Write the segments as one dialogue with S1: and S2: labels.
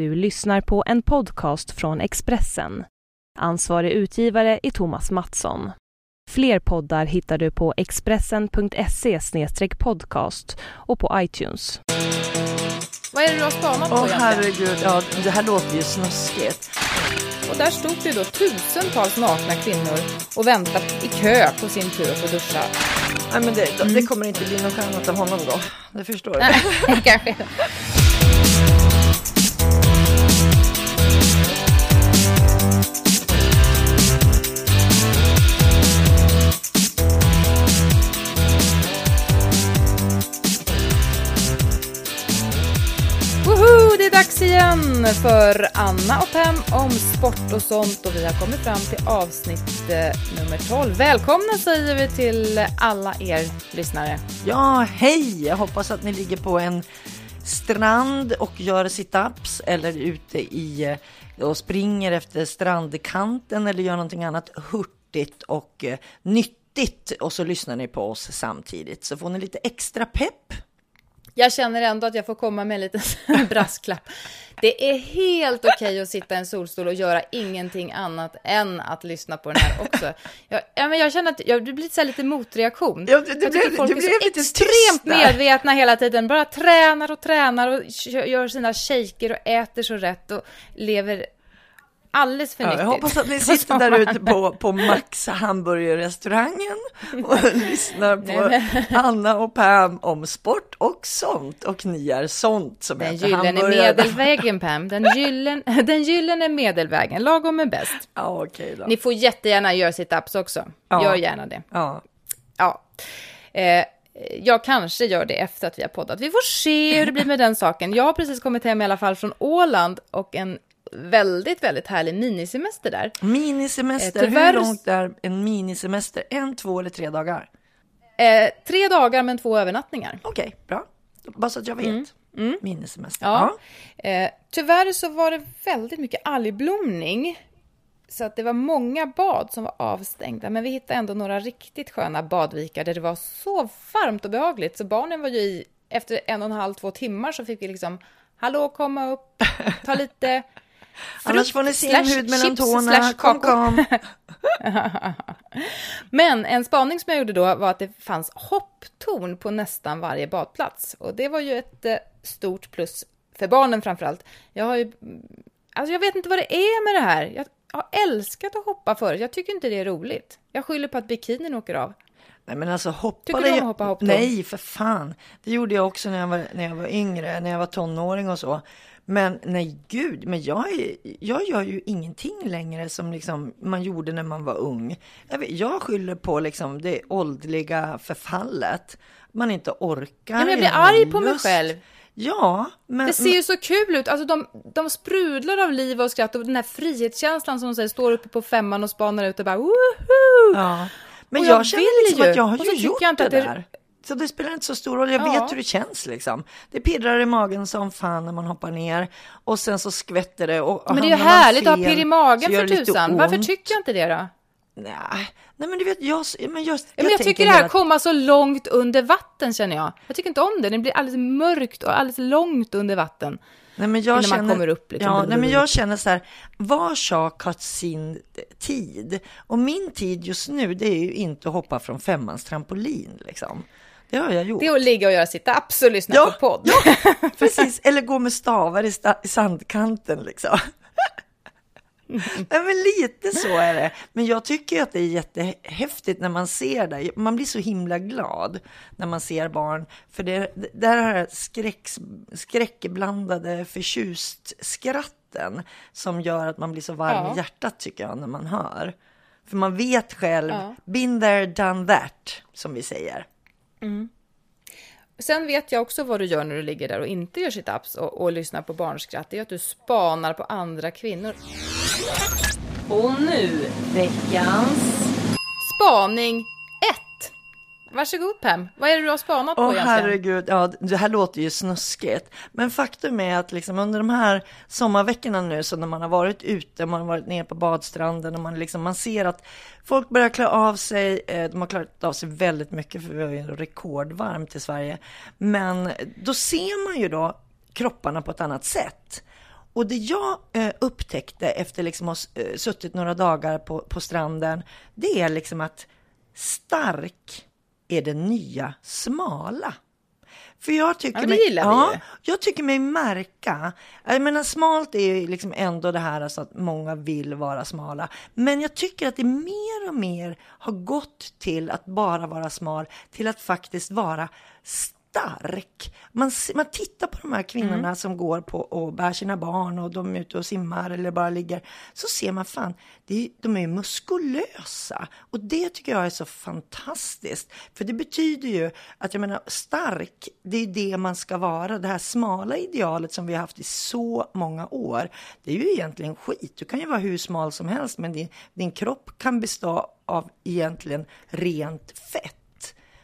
S1: Du lyssnar på en podcast från Expressen. Ansvarig utgivare är Thomas Mattsson. Fler poddar hittar du på expressen.se podcast och på iTunes.
S2: Vad är det du har spanat på
S3: Åh
S2: egentligen?
S3: herregud, ja det här låter ju snuskigt.
S2: Och där stod det då tusentals nakna kvinnor och väntade i kö på sin tur att få duscha.
S3: Nej men det, det kommer inte bli något annat av honom då. Det förstår du.
S2: Nej, kanske. Dags igen för Anna och Pam om sport och sånt och vi har kommit fram till avsnitt eh, nummer 12. Välkomna säger vi till alla er lyssnare.
S3: Ja, hej! Jag hoppas att ni ligger på en strand och gör situps eller ute i eh, och springer efter strandkanten eller gör någonting annat hurtigt och eh, nyttigt och så lyssnar ni på oss samtidigt så får ni lite extra pepp.
S2: Jag känner ändå att jag får komma med en liten brasklapp. Det är helt okej att sitta i en solstol och göra ingenting annat än att lyssna på den här också. Jag, ja, men jag känner att jag, det blir så här lite motreaktion.
S3: Ja, du- du
S2: jag tycker
S3: blev-
S2: folk är så
S3: lite
S2: extremt medvetna hela tiden. Bara tränar och tränar och gör sina shaker och äter så rätt och lever alldeles för
S3: Ja,
S2: nyttigt.
S3: jag hoppas att ni sitter där ute på, på Max hamburgerrestaurangen och lyssnar på Anna och Pam om sport och sånt. Och ni är sånt som
S2: Den
S3: äter
S2: gyllene medelvägen, Pam. Den gyllene, den gyllene medelvägen. Lagom är bäst.
S3: Ja, okej då.
S2: Ni får jättegärna göra sit-ups också.
S3: Ja.
S2: Gör gärna det.
S3: Ja.
S2: Ja. Eh, jag kanske gör det efter att vi har poddat. Vi får se hur det blir med den saken. Jag har precis kommit hem i alla fall från Åland och en väldigt, väldigt härlig minisemester där.
S3: Minisemester,
S2: Eh, tyvärr-
S3: hur långt är en minisemester? En, två eller tre dagar?
S2: Eh, tre dagar men två övernattningar.
S3: Okej, bra. Bara så att jag vet. Minisemester.
S2: Mm. Ja. Eh, tyvärr så var det väldigt mycket algblomning. Så att det var många bad som var avstängda. Men vi hittade ändå några riktigt sköna badvikar där det var så varmt och behagligt. Så barnen var ju i, efter en och en halv, två timmar så fick vi liksom, hallå komma upp, ta lite
S3: Annars får ni se en hud mellan
S2: chips
S3: tårna. Kom, kom.
S2: Men en spaning som jag gjorde då var att det fanns hopptorn på nästan varje badplats. Och det var ju ett eh, stort plus för barnen framför allt. Jag har ju... Alltså jag vet inte vad det är med det här. Jag har älskat att hoppa förut. Jag tycker inte det är roligt. Jag skyller på att bikinin åker av.
S3: Nej men alltså hoppa
S2: Tycker du om att hoppa hopptorn?
S3: Nej för fan. Det gjorde jag också när jag var, när jag var yngre, när jag var tonåring och så. Men nej gud, men jag, är, jag gör ju ingenting längre som liksom man gjorde när man var ung. Jag, vet, jag skyller på liksom det åldriga förfallet. Man inte orkar.
S2: Ja, men jag blir arg på mig själv.
S3: Ja, men...
S2: Det ser ju så kul ut. Alltså de, de sprudlar av liv och skratt och den här frihetskänslan som säger, står uppe på femman och spanar ut och bara woho!
S3: Ja. Men
S2: Och
S3: jag,
S2: jag
S3: känner liksom
S2: ju.
S3: att jag har ju gjort
S2: jag
S3: det
S2: att det-
S3: där. Så det spelar inte så stor roll. Jag
S2: Ja.
S3: vet hur det känns liksom. Det pirrar i magen som fan när man hoppar ner och sen så skvätter det. Och, och
S2: Men det är ju härligt att ha pirr i magen för tusan. Varför tycker jag inte det då?
S3: Nej, nej men du vet, jag, men jag,
S2: Ja, men jag, tycker det här
S3: hela-
S2: komma så långt under vatten känner jag. Jag tycker inte om det. Det blir alldeles mörkt och alldeles långt under vatten.
S3: Nej, men jag
S2: Innan man
S3: känner,
S2: kommer upp, liksom.
S3: Ja, nej, men jag känner så här, var sak har sin tid. Och min tid just nu, det är ju inte att hoppa från femmans trampolin liksom. Det har jag gjort.
S2: Det är att ligga och göra sit-ups och lyssna
S3: Ja,
S2: på podd.
S3: ja, precis. Eller gå med stavar i, sta- i sandkanten liksom. Nej, men lite så är det. Men jag tycker att det är jättehäftigt när man ser det. Man blir så himla glad när man ser barn. För det, det här skräck, skräckblandade förtjust-skratten som gör att man blir så varm
S2: Ja.
S3: i hjärtat tycker jag när man hör. För man vet själv,
S2: Ja.
S3: been there, done that, som vi säger.
S2: Sen vet jag också vad du gör när du ligger där och inte gör sit-ups och, och lyssnar på barnskratt. Det är att du spanar på andra kvinnor.
S1: Och nu, veckans...
S2: Spaning 1. Varsågod Pam. Vad är det du har spanat på
S3: Åh
S2: egentligen?
S3: herregud, ja det här låter ju snuskigt. Men faktum är att liksom under de här sommarveckorna nu, så när man har varit ute, man har varit ner på badstranden och man, liksom, man ser att folk börjar klä av sig, eh, de har klarat av sig väldigt mycket för vi har ju rekordvarmt i Sverige. Men då ser man ju då kropparna på ett annat sätt. Och det jag eh, upptäckte efter liksom att ha eh, suttit några dagar på, på stranden, det är liksom att stark är det nya smala. För jag tycker,
S2: Ja,
S3: mig, ja, jag tycker mig märka, jag menar smalt är ju liksom ändå det här alltså att många vill vara smala. Men jag tycker att det mer och mer har gått till att bara vara smal, till att faktiskt vara stark. Man, man tittar på de här kvinnorna
S2: Mm.
S3: som går på och bär sina barn och de är ute och simmar eller bara ligger. Så ser man fan, det är, de är ju muskulösa. Och det tycker jag är så fantastiskt. För det betyder ju att jag menar stark, det är det man ska vara. Det här smala idealet som vi har haft i så många år. Det är ju egentligen skit. Du kan ju vara hur smal som helst men din, din kropp kan bestå av egentligen rent fett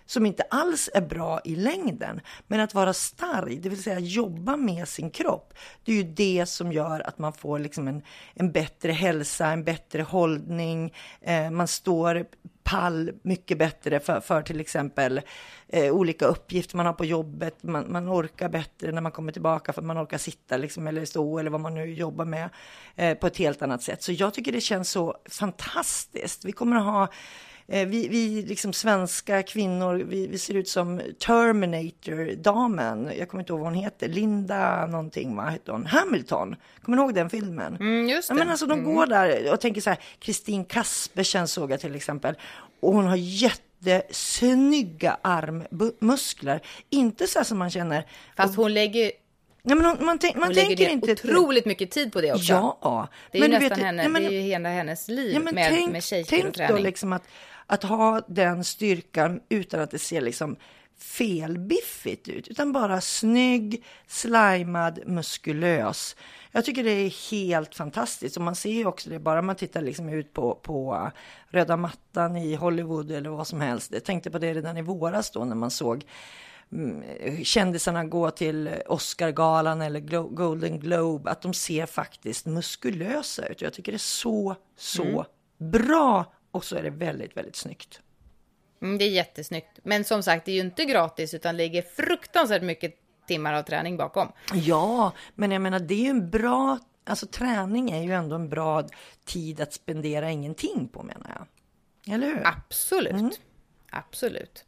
S3: som inte alls är bra i längden. Men att vara stark, det vill säga jobba med sin kropp, det är ju det som gör att man får liksom en, en bättre hälsa, en bättre hållning, eh, man står pall mycket bättre för, för till exempel eh, olika uppgifter man har på jobbet, man, man orkar bättre när man kommer tillbaka för att man orkar sitta liksom, eller stå eller vad man nu jobbar med eh, på ett helt annat sätt. Så jag tycker det känns så fantastiskt. Vi kommer att ha vi, vi liksom svenska kvinnor, vi, vi ser ut som Terminator-damen. Jag kommer inte ihåg vad hon heter. Linda någonting, vad heter hon? Hamilton. Kommer ni ihåg den filmen?
S2: Mm, just
S3: Ja,
S2: det.
S3: men alltså de går där och tänker så här, Kristin Kaspersen såg jag till exempel. Och hon har jättesnygga armmuskler. Inte så här som man känner.
S2: Fast hon lägger,
S3: Nej, men hon, man, tänk, man
S2: hon
S3: tänker inte...
S2: otroligt mycket tid på det också.
S3: Ja.
S2: Det är ju
S3: men du
S2: nästan
S3: vet,
S2: henne,
S3: nej, men-
S2: det är ju hela hennes liv
S3: Ja,
S2: med,
S3: tänk,
S2: med
S3: tänk
S2: och träning.
S3: då liksom att, att ha den styrkan utan att det ser liksom felbiffigt ut, utan bara snygg, slimad, muskulös. Jag tycker det är helt fantastiskt och man ser ju också det bara man tittar liksom ut på, på röda mattan i Hollywood eller vad som helst. Jag tänkte på det redan i våras då när man såg kändisarna gå till Oscargalan eller Golden Globe, att de ser faktiskt muskulösa ut. Jag tycker det är så, så bra och så är det väldigt, väldigt snyggt.
S2: Mm, det är jättesnyggt. Men som sagt, det är ju inte gratis utan ligger fruktansvärt mycket timmar av träning bakom.
S3: Ja, men jag menar det är ju en bra, alltså träning är ju ändå en bra tid att spendera ingenting på menar jag. Eller hur?
S2: Absolut.
S3: Mm.
S2: Absolut.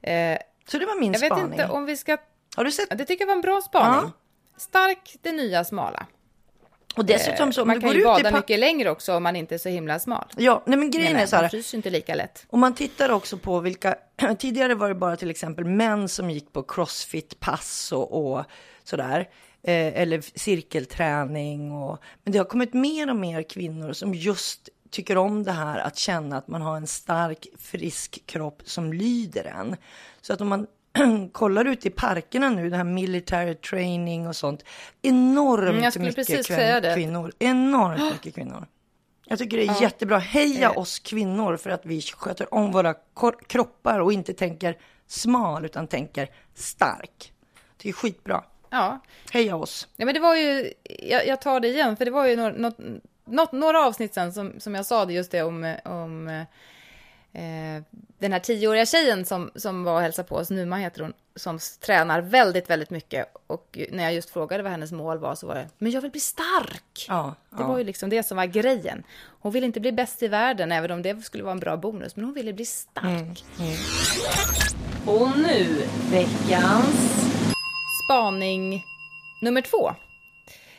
S2: Eh,
S3: Så det var min
S2: jag vet
S3: spaning.
S2: inte om vi ska...
S3: Har du sett?
S2: Det tycker jag var en bra spaning.
S3: Ja.
S2: Stark, det nya smala.
S3: Och dessutom så om
S2: man kan ju
S3: ut
S2: bada mycket längre också om man inte är så himla smal.
S3: Ja, nej men grejen
S2: Menar
S3: är
S2: jag.
S3: så
S2: Man
S3: här.
S2: fryser ju inte lika lätt.
S3: Om man tittar också på vilka, tidigare var det bara till exempel män som gick på crossfit-pass och, och sådär. Eh, eller cirkelträning och, men det har kommit mer och mer kvinnor som just tycker om det här att känna att man har en stark, frisk kropp som lyder en. Så att om man kollar ut i parkerna nu, det här military training och sånt, enormt
S2: Mm,
S3: mycket kvin- kvinnor. Enormt mycket kvinnor. Jag tycker det är jättebra. Heja
S2: Eh.
S3: oss kvinnor för att vi sköter om våra kroppar och inte tänker smal utan tänker stark. Det är skitbra.
S2: Ja.
S3: Heja oss.
S2: ja, men det var ju... Jag, jag tar det igen, för det var ju något, något, något, några avsnitt sen som, som jag sa det just det om, om eh, den här tioåriga tjejen som, som var och hälsade på oss, Numa heter hon, som tränar väldigt, väldigt mycket. Och när jag just frågade vad hennes mål var så var det, men jag vill bli stark!
S3: Ja,
S2: Det var ju liksom det som var grejen. Hon ville inte bli bäst i världen, även om det skulle vara en bra bonus, men hon ville bli stark.
S1: Och nu veckans...
S2: Spaning nummer två.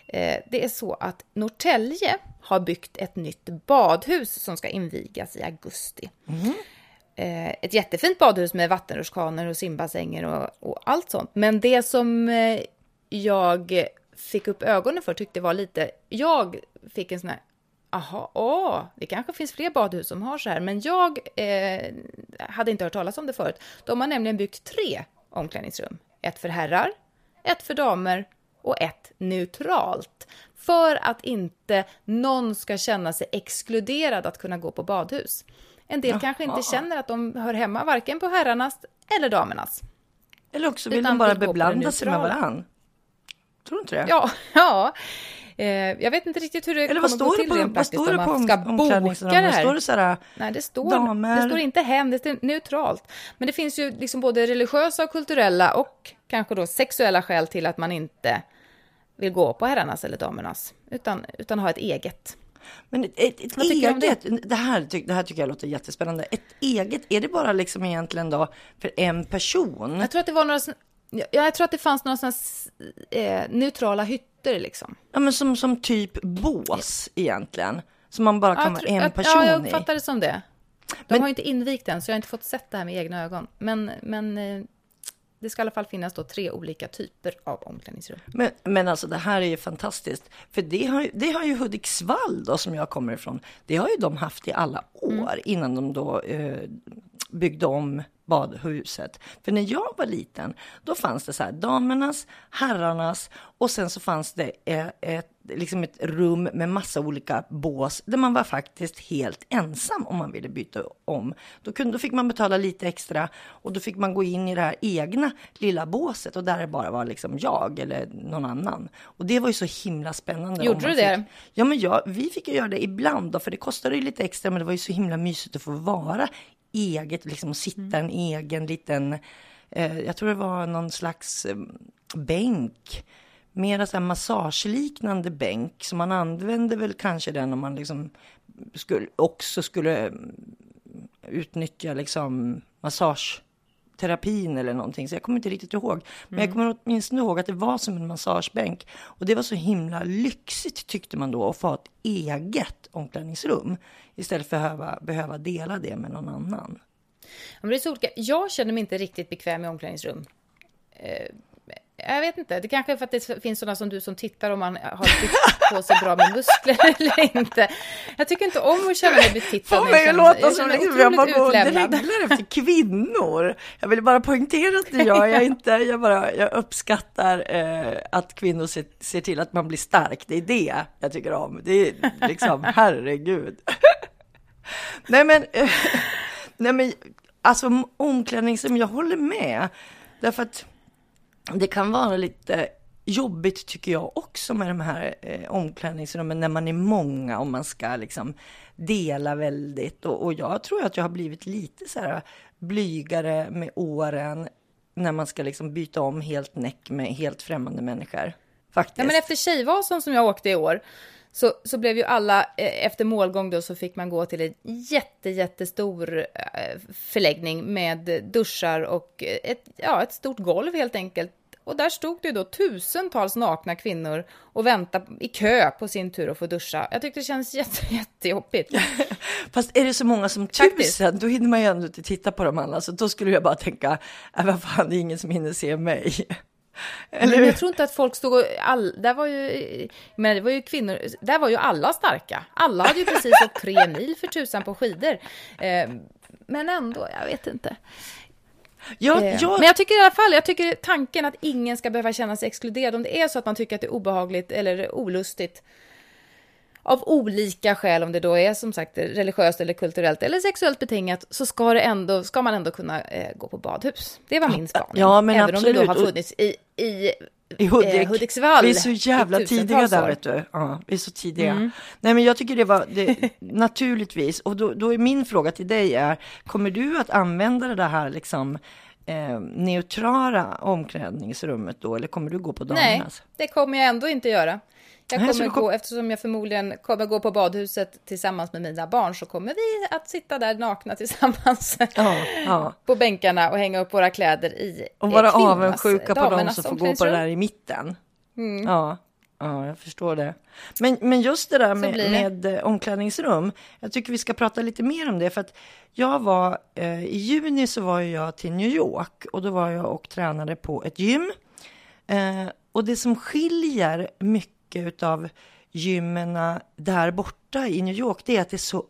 S2: Eh, Det är så att Norrtälje har byggt ett nytt badhus som ska invigas i augusti. Mm. Ett jättefint badhus med vattenrutschkanor och simbassänger och, och allt sånt. Men det som eh, jag fick upp ögonen för tyckte var lite... Jag fick en sån här... Jaha, åh, det kanske finns fler badhus som har så här. Men jag eh, hade inte hört talas om det förut. De har nämligen byggt tre omklädningsrum. Ett för herrar, ett för damer och ett neutralt. För att inte någon ska känna sig exkluderad att kunna gå på badhus. En del kanske inte känner att de hör hemma varken på herrarnas eller damernas.
S3: Eller också vill de bara
S2: gå
S3: beblanda sig med varann. Tror du inte det?
S2: Ja, ja. Eh, jag vet inte riktigt hur det
S3: Eller vad
S2: kommer gå
S3: står det
S2: till rent praktiskt om man ska
S3: om-
S2: boka det här.
S3: Står det så här,
S2: Nej, det står,
S3: damer?
S2: det står inte hem, det står neutralt. Men det finns ju liksom både religiösa och kulturella och kanske då sexuella skäl till att man inte vill gå på herrarnas eller damernas, utan, utan ha ett eget.
S3: Men ett, ett, eget, det? Det, här, det här tycker jag låter jättespännande. Ett eget, är det bara liksom egentligen då för en person?
S2: Jag tror att det var några, sån- ja, jag tror att det fanns några såna, eh, neutrala hytter liksom.
S3: Ja, men som, som typ bås egentligen. Som man bara kan
S2: Ja,
S3: vara
S2: jag
S3: en
S2: jag-
S3: person
S2: Ja, jag
S3: i.
S2: uppfattar det som det. De
S3: Men-
S2: har ju inte invigt den, så jag har inte fått sett det här med egna ögon. Men, men eh, det ska i alla fall finnas då tre olika typer av omklädningsrum.
S3: Men, men alltså det här är ju fantastiskt. För det har, det har ju Hudiksvall då, som jag kommer ifrån, det har ju de haft i alla år innan de då eh, byggde om badhuset. För när jag var liten, då fanns det så här damernas, herrarnas och sen så fanns det eh, ett, liksom ett rum med massa olika bås där man var faktiskt helt ensam om man ville byta om. Då, kunde, då fick man betala lite extra och då fick man gå in i det här egna lilla båset och där det bara var liksom jag eller någon annan. Och det var ju så himla spännande.
S2: Gjorde du det?
S3: Fick, ja, men jag, vi fick ju göra det ibland då, för det kostade ju lite extra, men det var ju så himla mysigt att få vara eget, liksom sitta en egen liten, eh, jag tror det var någon slags eh, bänk, mera så här massageliknande bänk, så man använde väl kanske den om man liksom skulle, också skulle mm, utnyttja liksom massageterapin eller någonting. Så jag kommer inte riktigt ihåg. Men jag kommer åtminstone ihåg att det var som en massagebänk. Och det var så himla lyxigt tyckte man då att få ett eget omklädningsrum. Istället för att behöva, behöva dela det med någon annan.
S2: Ja, men det är så olika. Jag känner mig inte riktigt bekväm i omklädningsrum. Jag vet inte, det kanske är för att det finns sådana som du som tittar om man har byggt på sig bra med muskler eller inte. Jag tycker inte om att känna mig betittad.
S3: Får mig att låta som liksom jag bara går dreglar efter kvinnor. Jag vill bara poängtera att det gör jag inte. Jag, bara, jag uppskattar eh, att kvinnor ser, ser till att man blir stark. Det är det jag tycker om. Det är liksom, herregud. nej men, eh, nej men, alltså omklädningsrum, jag håller med. Därför att det kan vara lite jobbigt tycker jag också med de här eh, omklädningsrummen när man är många och man ska liksom dela väldigt. Och, och jag tror att jag har blivit lite så här blygare med åren när man ska liksom byta om helt näck med helt främmande människor. Faktiskt.
S2: Ja, men efter Tjejvasan som jag åkte i år så, så blev ju alla, eh, efter målgång då, så fick man gå till en jätte, jättestor eh, förläggning med duschar och ett, ja, ett stort golv helt enkelt. Och där stod det då tusentals nakna kvinnor och väntade i kö på sin tur att få duscha. Jag tyckte det kändes jätte, jättejobbigt.
S3: Fast är det så många som
S2: Faktiskt.
S3: tusen, då hinner man ju ändå inte titta på dem alla. Så då skulle jag bara tänka, äh, vad fan, det är ingen som hinner se mig. Eller
S2: Men jag tror inte att folk stod och... All, där var ju... Men det var ju kvinnor... Där var ju alla starka. Alla hade ju precis åkt tre mil för tusan på skidor. Eh, men ändå, jag vet inte.
S3: Jag,
S2: Eh,
S3: jag,
S2: Men jag tycker i alla fall, jag tycker tanken att ingen ska behöva känna sig exkluderad. Om det är så att man tycker att det är obehagligt eller olustigt av olika skäl, om det då är som sagt religiöst eller kulturellt eller sexuellt betingat, så ska, det ändå, ska man ändå kunna eh, gå på badhus. Det var min spaning.
S3: ja, men
S2: Även om det då
S3: absolut.
S2: har funnits i, i
S3: I Hudik.
S2: eh, Hudiksvall
S3: Vi är så jävla tidiga där,
S2: år.
S3: vet du. Ja, vi är så tidiga.
S2: Mm.
S3: Nej, men jag tycker det var det, naturligtvis. Och då, då är min fråga till dig är, kommer du att använda det här liksom eh, neutrala omklädningsrummet då, eller kommer du gå på
S2: Nej,
S3: damernas?
S2: det kommer jag ändå inte göra. Jag
S3: Nej,
S2: kommer
S3: du kom-
S2: gå, eftersom jag förmodligen kommer gå på badhuset tillsammans med mina barn, så kommer vi att sitta där nakna tillsammans
S3: Ja, ja.
S2: på bänkarna och hänga upp våra kläder i
S3: Och vara avundsjuka på de som får gå på det där i mitten.
S2: Mm.
S3: Ja, ja, jag förstår det. Men, men just det där med, med eh, omklädningsrum, jag tycker vi ska prata lite mer om det. För att jag var, eh, i juni så var jag till New York och då var jag och tränade på ett gym. Eh, och det som skiljer mycket utav gymmen där borta i New York, det är att det är så,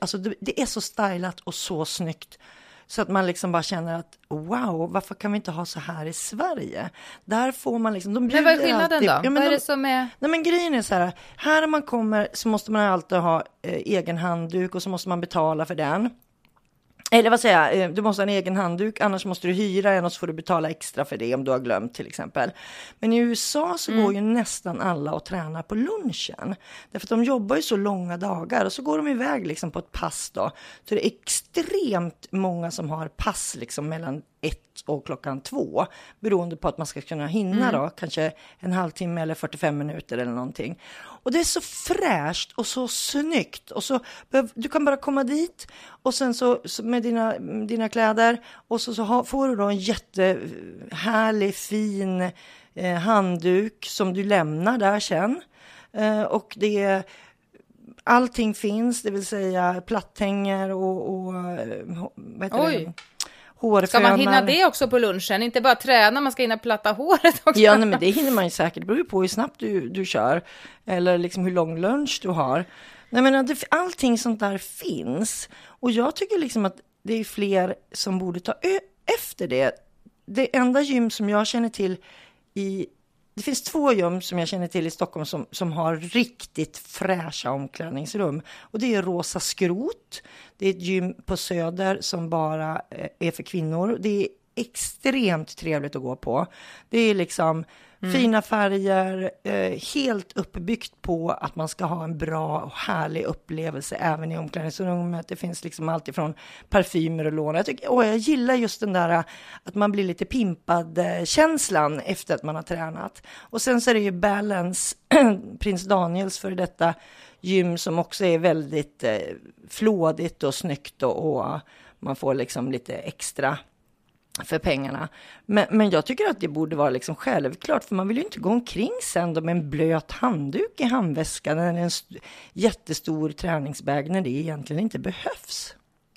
S3: alltså det, det är så stylat och så snyggt. Så att man liksom bara känner att wow, varför kan vi inte ha så här i Sverige? Där får man liksom, de
S2: Men vad är skillnaden
S3: alltid-
S2: då?
S3: Ja,
S2: vad är
S3: de-
S2: det som är...
S3: Nej men grejen är så här, här när man kommer så måste man alltid ha eh, egen handduk och så måste man betala för den. Eller vad säger jag, eh, du måste ha en egen handduk, annars måste du hyra en och så får du betala extra för det om du har glömt till exempel. Men i USA så går ju nästan alla och tränar på lunchen. Därför att de jobbar ju så långa dagar och så går de iväg liksom på ett pass då. Så det är extremt många som har pass liksom mellan ett och klockan två. Beroende på att man ska kunna hinna
S2: Mm.
S3: då, kanske en halvtimme eller 45 minuter eller någonting. Och det är så fräscht och så snyggt. Och så, du kan bara komma dit och sen så, så med dina, dina kläder och så, så ha, får du då en jättehärlig fin eh, handduk som du lämnar där sen. Eh, och det är allting finns, det vill säga platthänger och, och eh, vad heter
S2: Oj.
S3: det? Hårfönar.
S2: Ska man hinna det också på lunchen? Inte bara träna, man ska hinna platta håret också.
S3: Ja, nej, men det hinner man ju säkert. Det beror ju på hur snabbt du, du kör. Eller liksom hur lång lunch du har. Nej, men det, allting sånt där finns. Och jag tycker liksom att det är fler som borde ta efter det. Det enda gym som jag känner till i det finns två gym som jag känner till i Stockholm som, som har riktigt fräscha omklädningsrum. Och det är Rosa Skrot. Det är ett gym på Söder som bara eh, är för kvinnor. Det är extremt trevligt att gå på. Det är liksom Mm. fina färger, eh, helt uppbyggt på att man ska ha en bra och härlig upplevelse även i omklädningsrummet. Det finns liksom allt ifrån parfymer och lån. Jag, tycker, åh, jag gillar just den där eh, att man blir lite pimpad eh, känslan efter att man har tränat. Och sen så är det ju Balance, prins Daniels för detta gym som också är väldigt eh, flådigt och snyggt och, och man får liksom lite extra för pengarna. Men, men jag tycker att det borde vara liksom självklart, för man vill ju inte gå omkring sen då med en blöt handduk i handväskan eller en st- jättestor träningsbag när det egentligen inte behövs.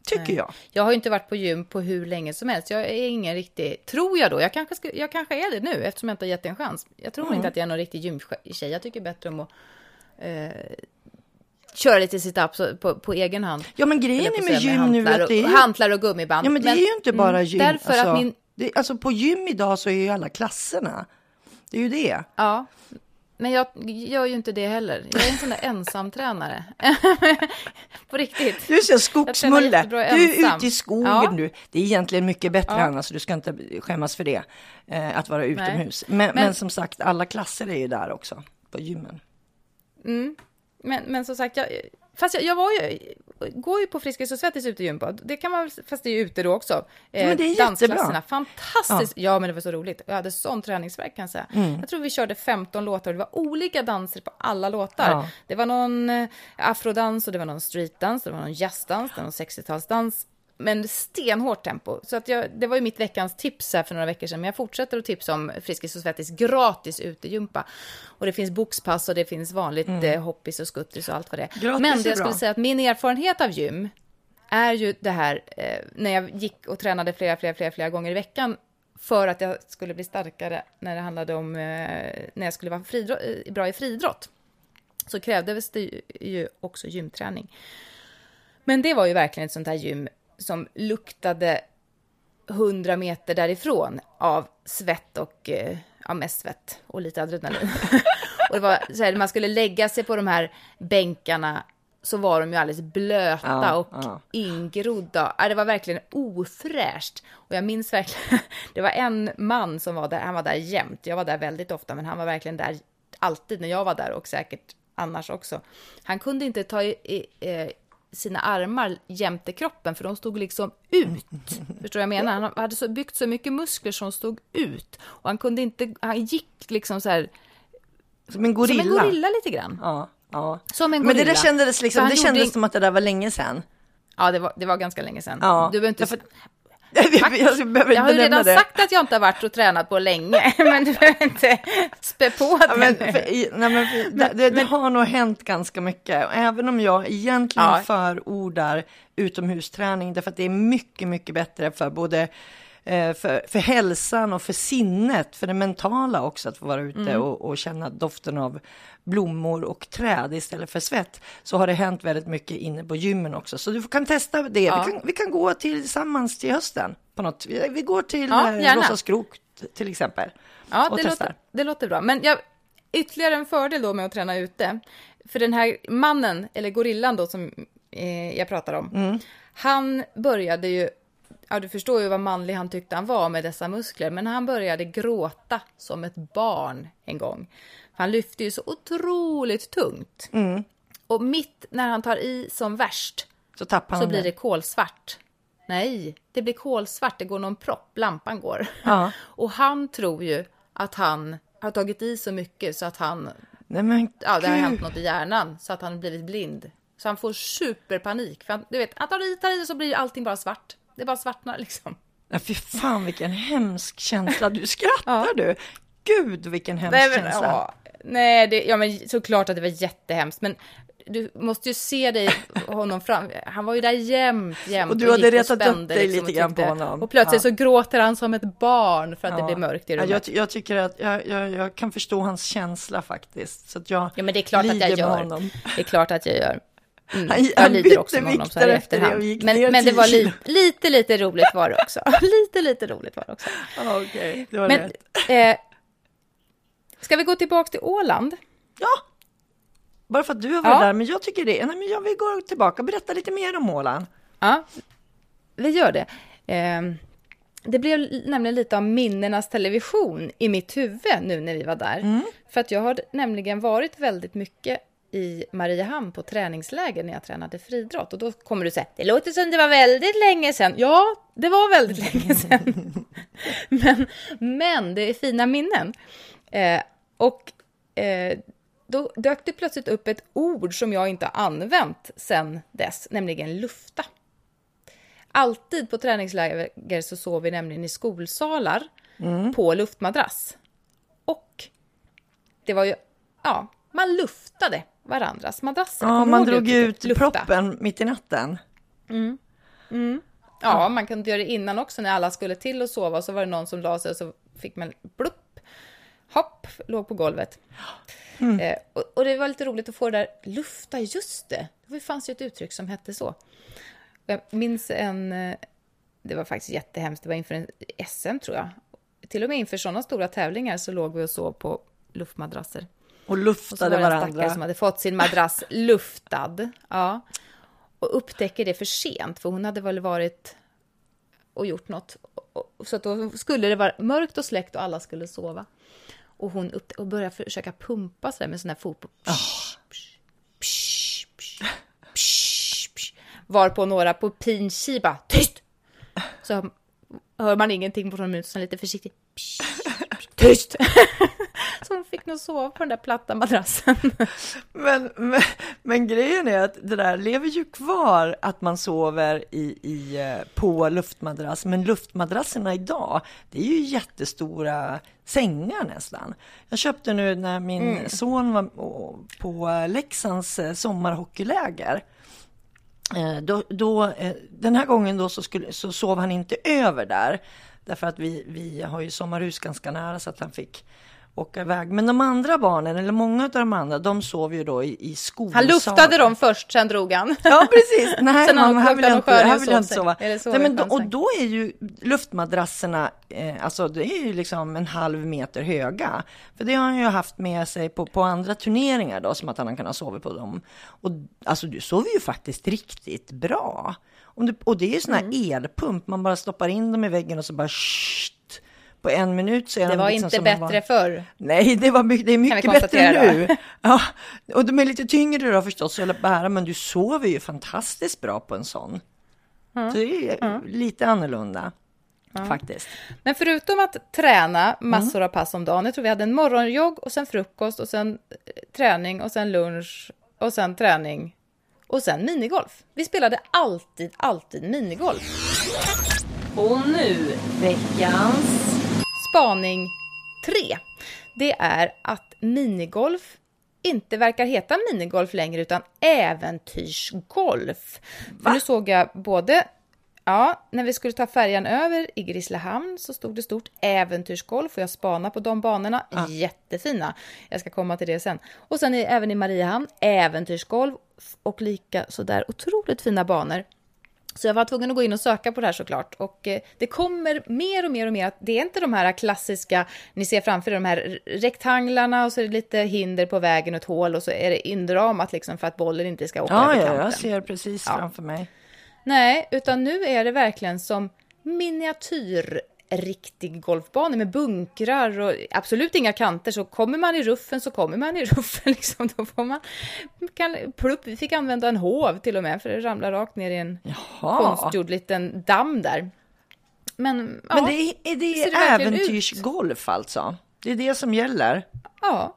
S3: Tycker jag.
S2: Jag har ju inte varit på gym på hur länge som helst. Jag är ingen riktig, tror jag då, jag kanske, ska, jag kanske är det nu eftersom jag inte har gett en chans. Jag tror
S3: Mm.
S2: inte att jag är någon riktig gymtjej. Jag tycker bättre om att eh, köra lite sit-ups på, på egen hand.
S3: Ja, men grejen är med gym nu att det är ju...
S2: hantlar och gummiband.
S3: Ja, men det är ju inte bara gym.
S2: mm, Därför
S3: alltså,
S2: att min,
S3: det, alltså på gym idag så är ju alla klasserna. Det är ju det.
S2: ja, men jag gör ju inte det heller. Jag är en sån där ensamtränare. på riktigt.
S3: Du är skogsmulle. Du är ute i skogen
S2: Ja.
S3: du. Det är egentligen mycket bättre
S2: Ja.
S3: Anna, så du ska inte skämmas för det. Eh, att vara utomhus. Men, men,
S2: Men-
S3: som sagt, alla klasser är ju där också. På gymmen.
S2: Men, men som sagt, jag, fast jag, jag var ju, går ju på Friskis och Svettis utegym på. Det kan man fast det är ute då också. Eh,
S3: men det är jättebra.
S2: dansklasserna, fantastiskt. Ja. men det var så roligt. Jag hade sån träningsvärk kan jag säga.
S3: Mm.
S2: Jag tror vi körde 15 låtar och det var olika danser på alla låtar.
S3: Ja.
S2: Det var någon eh, afrodans och det var någon streetdans, det var någon jazzdans, det var någon 60-talsdans. Men stenhårt tempo. Så att jag, det var ju mitt veckans tips här för några veckor sedan. Men jag fortsätter att tipsa om Friskis och Svettis gratis utegympa. Och det finns boxpass och det finns vanligt eh, hoppis och skuttis och allt vad det är.
S3: Gratis
S2: Men
S3: är
S2: det jag
S3: bra.
S2: skulle säga att min erfarenhet av gym är ju det här eh, när jag gick och tränade flera, flera, flera, flera gånger i veckan för att jag skulle bli starkare när det handlade om eh, när jag skulle vara fridrott, eh, bra i friidrott. Så krävdes det ju- ju också gymträning. Men det var ju verkligen ett sånt här gym som luktade 100 meter därifrån av svett och, eh, ja mest svett och lite adrenalin. och det var så här, man skulle lägga sig på de här bänkarna så var de ju alldeles blöta
S3: Ja,
S2: och
S3: ja.
S2: ingrodda. Ja, det var verkligen ofräscht. Och jag minns verkligen, det var en man som var där, han var där jämt. Jag var där väldigt ofta, men han var verkligen där alltid när jag var där och säkert annars också. Han kunde inte ta i, i, eh, sina armar jämte kroppen för de stod liksom ut. Förstår jag menar? Han hade så, byggt så mycket muskler som stod ut. Och han kunde inte, han gick liksom så här,
S3: Som en gorilla.
S2: som en gorilla lite grann.
S3: Ja, ja.
S2: Som en
S3: Men det
S2: gorilla.
S3: där kändes liksom, det kändes som att det där var länge sedan.
S2: Ja, det var, det var ganska länge sedan.
S3: Ja,
S2: du behöver inte...
S3: därför- jag behöver
S2: Jag har ju redan
S3: det.
S2: sagt att jag inte har varit och tränat på länge, men du behöver inte spä på det
S3: Ja, men, för, nej, men, för, det, det, det har nog hänt ganska mycket. Och Även om jag egentligen
S2: Ja.
S3: förordar utomhusträning, därför att det är mycket, mycket bättre för både för, för hälsan och för sinnet, för det mentala också, att få vara ute
S2: Mm.
S3: och, och känna doften av blommor och träd istället för svett, så har det hänt väldigt mycket inne på gymmen också. Så du kan testa det.
S2: Ja.
S3: Vi, kan, vi kan gå tillsammans till hösten. På något. Vi, vi går till
S2: Ja,
S3: eh,
S2: gärna.
S3: Rosa Skrok till exempel.
S2: Ja, det låter, det låter bra. Men jag, ytterligare en fördel då med att träna ute, för den här mannen, eller gorillan då som eh, jag pratar om,
S3: Mm.
S2: han började ju, ja du förstår ju vad manlig han tyckte han var med dessa muskler, men han började gråta som ett barn en gång. Han lyfte ju så otroligt tungt.
S3: Mm.
S2: Och mitt när han tar i som värst,
S3: Så tappar han
S2: så blir det kolsvart Nej, det blir kolsvart, det går någon propp, lampan går.
S3: Ja.
S2: Och han tror ju att han har tagit i så mycket så att han,
S3: Nej men
S2: ja det har hänt något i hjärnan så att han har blivit blind. Så han får superpanik. För han, du vet, han tar i, tar i så blir allting bara svart. Det bara svartnar liksom.
S3: Ja, fy fan vilken hemsk känsla. Du skrattar du. Gud vilken hemsk
S2: Nej, men,
S3: känsla.
S2: ja, nej det, ja, men såklart att det var jättehemskt. Men du måste ju se dig, honom fram. Han var ju där jämt, jämt.
S3: Och du hade retat upp dig
S2: liksom,
S3: lite grann på honom.
S2: Och plötsligt
S3: Ja.
S2: så gråter han som ett barn för att det
S3: Ja.
S2: blir mörkt i
S3: Ja,
S2: rummet.
S3: jag, ty- jag tycker att jag, jag, jag kan förstå hans känsla faktiskt. Så att jag
S2: Ja, men det är klart att jag gör.
S3: honom.
S2: Det är klart att jag gör. Mm.
S3: Han-
S2: jag lider också med honom så här i efterhand. Men, men det
S3: 10
S2: var li, lite, lite roligt var det också. lite, lite roligt var det också.
S3: Okej, det var
S2: Men,
S3: rätt.
S2: eh, ska vi gå tillbaka till Åland?
S3: Ja, bara för att du har varit
S2: Ja.
S3: där. Men jag tycker det. Nej, men jag vill gå tillbaka och berätta lite mer om Åland.
S2: Ja, vi gör det. Eh, det blev nämligen lite av minnenas television i mitt huvud nu när vi var där. För att jag har nämligen varit väldigt mycket i Mariehamn på träningsläger när jag tränade friidrott. Och då kommer du säga, det låter som det var väldigt länge sedan. Ja, det var väldigt länge sedan. men, men det är fina minnen. Eh, och eh, då dök det plötsligt upp ett ord som jag inte har använt sedan dess, nämligen lufta. Alltid på träningsläger så sov vi nämligen i skolsalar på luftmadrass. Och det var ju, ja, man luftade varandras madrasser.
S3: Ja, man drog ut
S2: Lufta.
S3: proppen mitt i natten.
S2: Ja, man kunde göra det innan också när alla skulle till och sova. Så var det någon som la sig och så fick man blupp, hopp, låg på golvet. Eh, och, och det var lite roligt att få det där lufta, just det. Det fanns ju ett uttryck som hette så. Jag minns en, eh, det var faktiskt jättehemskt, det var inför en SM tror jag. Till och med inför sådana stora tävlingar så låg vi och sov på luftmadrasser.
S3: Och
S2: Och så
S3: luftade
S2: var det en
S3: varandra.
S2: som hade fått sin madrass luftad. Ja. Och upptäcker det för sent, för hon hade väl varit och gjort något. Så att då skulle det vara mörkt och släckt och alla skulle sova. Och hon upp, och började försöka pumpa sig med sån här fotboll. Psh, psh. Varpå några på pinchi bara tyst! Så hör man ingenting på någon minut, så lite försiktigt. Psh, psh, tyst! Så hon fick nog sova på den där platta madrassen.
S3: Men, men, men grejen är att det där lever ju kvar att man sover i, i, eh, på luftmadrass. Men luftmadrasserna idag, det är ju jättestora sängar nästan. Jag köpte nu när min son var på Leksands eh, sommarhockeyläger. Eh, Då, då, den här gången då så, skulle, så sov han inte över där. Därför att vi, vi har ju sommarhus ganska nära så att han fick åka iväg. Men de andra barnen, eller många av de andra, de sov ju då i, i skolsalen.
S2: Han luftade dem först, sen drog han.
S3: Ja, precis. Nej,
S2: Sen
S3: mamma,
S2: han
S3: här vill jag inte, här vill jag inte
S2: sov
S3: sova. Nej, men då, och då är ju luftmadrasserna, eh, alltså det är ju liksom en halv meter höga. För det har han ju haft med sig på, på andra turneringar då, som att han kan ha sovit på dem. Och alltså du sover ju faktiskt riktigt bra. Du, och det är ju sån här
S2: Mm.
S3: elpump, man bara stoppar in dem i väggen och så bara shht, på en minut så är
S2: Det
S3: de
S2: var
S3: liksom
S2: inte bättre
S3: van-
S2: förr.
S3: Nej, det, var mycket, det är mycket bättre nu. Ja, och de är lite tyngre då förstås att bära, men du sover ju fantastiskt bra på en sån. Så det är lite annorlunda faktiskt.
S2: Men förutom att träna massor
S3: Mm.
S2: av pass om dagen, jag tror vi hade en morgonjogg och sen frukost och sen eh, träning och sen lunch och sen träning och sen minigolf. Vi spelade alltid, alltid minigolf.
S1: Och nu veckans...
S2: Spaning 3. Det är att minigolf inte verkar heta minigolf längre utan äventyrsgolf. För nu såg jag både Ja, när vi skulle ta färjan över i Grisslehamn så stod det stort äventyrsgolf och jag spanade på de banorna. Jättefina. Jag ska komma till det sen. Och sen är, även i Mariehamn, äventyrsgolf och lika sådär otroligt fina banor. Så jag var tvungen att gå in och söka på det här såklart. Och eh, det kommer mer och mer och mer att det är inte de här klassiska, ni ser framför er, de här rektanglarna och så är det lite hinder på vägen och ett hål och så är det inramat liksom för att bollen inte ska åka
S3: Ja,
S2: över
S3: ja,
S2: kanten.
S3: jag ser precis framför mig.
S2: Nej, utan nu är det verkligen som riktig golfbana med bunkrar och absolut inga kanter. Så kommer man i ruffen så kommer man i ruffen. Liksom. Då får man, kan, plupp, vi fick använda en hov till och med för det ramlar rakt ner i en
S3: Jaha.
S2: konstgjord liten damm där. Men, ja,
S3: Men det är, är det,
S2: det
S3: äventyrsgolf alltså? Det är det som gäller?
S2: ja,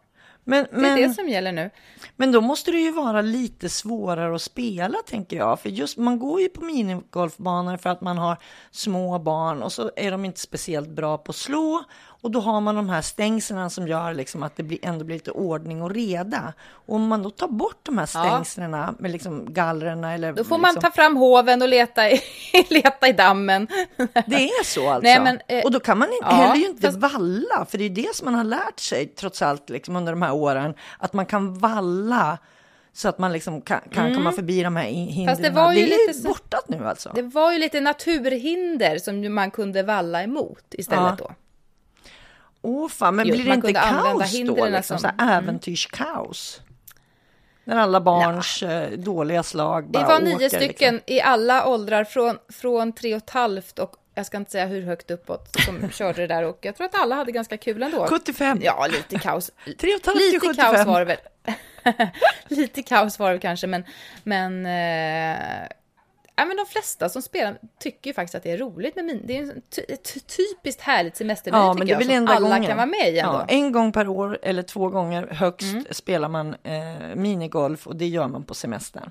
S3: Men,
S2: det är
S3: men,
S2: det som gäller nu.
S3: men då måste det ju vara lite svårare att spela tänker jag. För just man går ju på minigolfbanor för att man har små barn och så är de inte speciellt bra på att slå. Och då har man de här stängslen som gör liksom att det blir, ändå blir lite ordning och reda. Och om man då tar bort de här stängslen med liksom gallrarna eller...
S2: Då får man
S3: liksom,
S2: ta fram hoven och leta i, leta i dammen.
S3: Det är så alltså?
S2: Nej, men, eh,
S3: och då kan man inte,
S2: ja,
S3: heller ju inte
S2: fast-
S3: valla, för det är det som man har lärt sig trots allt liksom, under de här åren, att man kan valla så att man liksom kan, kan komma förbi de här hindren.
S2: Mm. det var ju
S3: det är
S2: lite
S3: borta nu alltså.
S2: Det var ju lite naturhinder som man kunde valla emot istället
S3: Ja.
S2: då.
S3: Åh fan, men
S2: Jo,
S3: blir det inte kaos då? Liksom,
S2: som-
S3: så här äventyrskaos? När alla barns eh, dåliga slag bara
S2: var
S3: åker,
S2: nio stycken
S3: Liksom.
S2: i alla åldrar från, från tre och ett halvt och jag ska inte säga hur högt uppåt som körde det där och jag tror att alla hade ganska kul ändå.
S3: 75.
S2: Ja, lite kaos.
S3: Tre och
S2: Lite
S3: 75.
S2: kaos var det väl. lite kaos var det kanske, men, men, eh, ja, men de flesta som spelar tycker ju faktiskt att det är roligt med min. Det är ett typiskt härligt semesternöje
S3: Ja,
S2: tycker
S3: men det
S2: jag, som
S3: enda
S2: alla
S3: gången.
S2: kan vara med i ändå.
S3: Ja, en gång per år eller två gånger högst
S2: Mm.
S3: spelar man eh, minigolf och det gör man på semestern.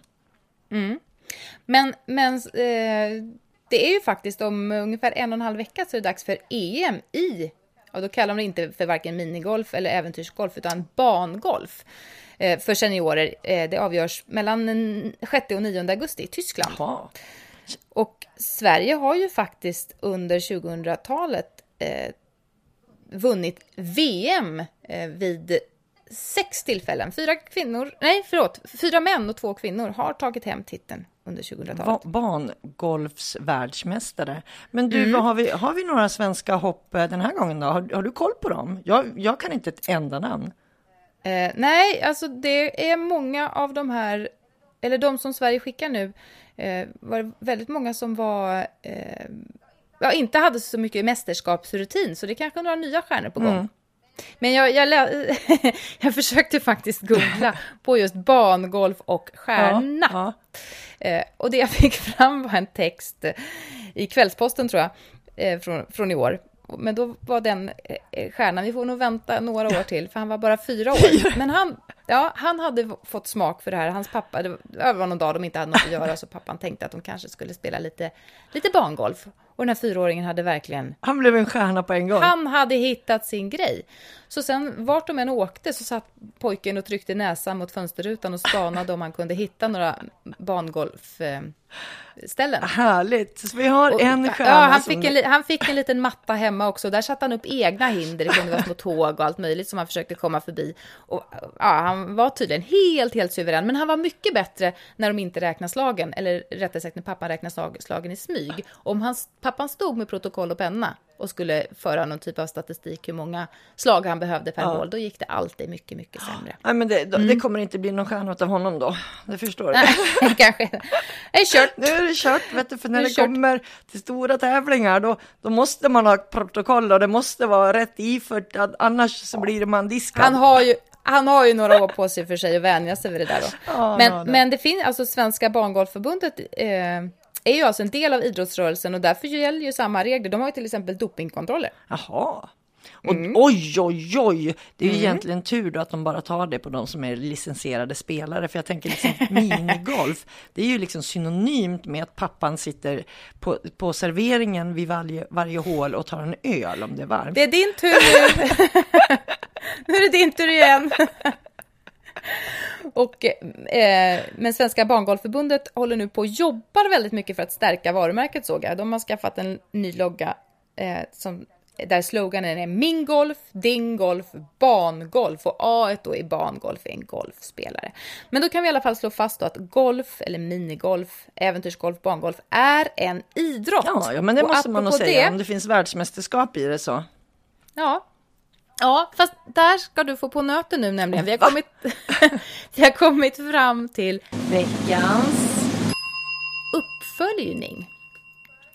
S2: Men, men eh, det är ju faktiskt om ungefär en och en halv vecka så är det dags för EM i, och då kallar de det inte för varken minigolf eller äventyrsgolf, utan bangolf för seniorer. Eh, det avgörs mellan den 6 och 9 augusti i Tyskland.
S3: Jaha.
S2: Och Sverige har ju faktiskt under 2000-talet eh, vunnit VM eh, vid sex tillfällen. Fyra kvinnor, nej förlåt, fyra män och två kvinnor har tagit hem titeln under 2000-talet.
S3: Va- Bangolfsvärldsmästare. Men du,
S2: Mm.
S3: har, vi, har vi några svenska hopp eh, den här gången då? Har, har du koll på dem? Jag, jag kan inte ett enda namn.
S2: Eh, nej, alltså det är många av de här, eller de som Sverige skickar nu, eh, var väldigt många som var, eh, ja, inte hade så mycket mästerskapsrutin, så det är kanske några nya stjärnor på gång.
S3: Mm.
S2: Men jag, jag, jag försökte faktiskt googla på just bangolf och stjärna.
S3: Ja,
S2: Eh, och det jag fick fram var en text i Kvällsposten, tror jag, eh, från, från i år. Men då var den eh, stjärnan, vi får nog vänta några år till, för han var bara fyra år. Men han, ja, han hade fått smak för det här. Hans pappa, det var någon dag de inte hade något att göra, så pappan tänkte att de kanske skulle spela lite, lite bangolf. Och den här fyraåringen hade verkligen
S3: Han blev en stjärna på en gång.
S2: han hade hittat sin grej. Så sen vart de än åkte så satt pojken och tryckte näsan mot fönsterrutan och spanade om han kunde hitta några bangolfställen.
S3: Härligt! Så vi har
S2: Och-
S3: en stjärna
S2: ja, han,
S3: som...
S2: fick en, han fick en liten matta hemma också. Där satte han upp egna hinder. Det kunde vara små tåg och allt möjligt som han försökte komma förbi. Och, ja, han var tydligen helt, helt suverän. Men han var mycket bättre när de inte räknar slagen. Eller rättare sagt när pappan räknar slag, slagen i smyg. Om hans, pappan stod med protokoll och penna och skulle föra någon typ av statistik hur många slag han behövde per hål, då gick det alltid mycket, mycket sämre.
S3: Nej, men det, då-
S2: Mm.
S3: det kommer inte bli någon stjärna av honom då. Det förstår du.
S2: Kanske. Det är kört.
S3: Nu är det kört, vet du, för när det
S2: det
S3: kommer till stora tävlingar då, då måste man ha protokoll och det måste vara rätt ifört, annars så blir man diskad.
S2: Han har ju han har ju några år på sig för sig att vänja sig vid det där då.
S3: Ja,
S2: men,
S3: ja, det.
S2: men det finns, alltså Svenska Bangolfförbundet eh, är ju alltså en del av idrottsrörelsen och därför gäller ju samma regler. De har ju till exempel dopingkontroller.
S3: Jaha. Och
S2: Mm.
S3: oj, oj, oj, det är ju egentligen tur då att de bara tar det på de som är licensierade spelare. För jag tänker liksom minigolf, det är ju liksom synonymt med att pappan sitter på, på serveringen vid varje, varje hål och tar en öl om det är varmt.
S2: Det är din tur nu. nu är det din tur igen. Och, eh, men Svenska Bangolfförbundet håller nu på och jobbar väldigt mycket för att stärka varumärket såg jag. De har skaffat en ny logga eh, som, där sloganen är Min golf, din golf, bangolf och A då i bangolf är en golfspelare. Men då kan vi i alla fall slå fast att golf eller minigolf, äventyrsgolf, bangolf är en idrott.
S3: Ja, ja men det måste man nog säga.
S2: det-
S3: Om det finns världsmästerskap i det så.
S2: Ja. Ja, fast där ska du få på nöten nu nämligen. Vi har kommit, vi har kommit fram till veckans uppföljning.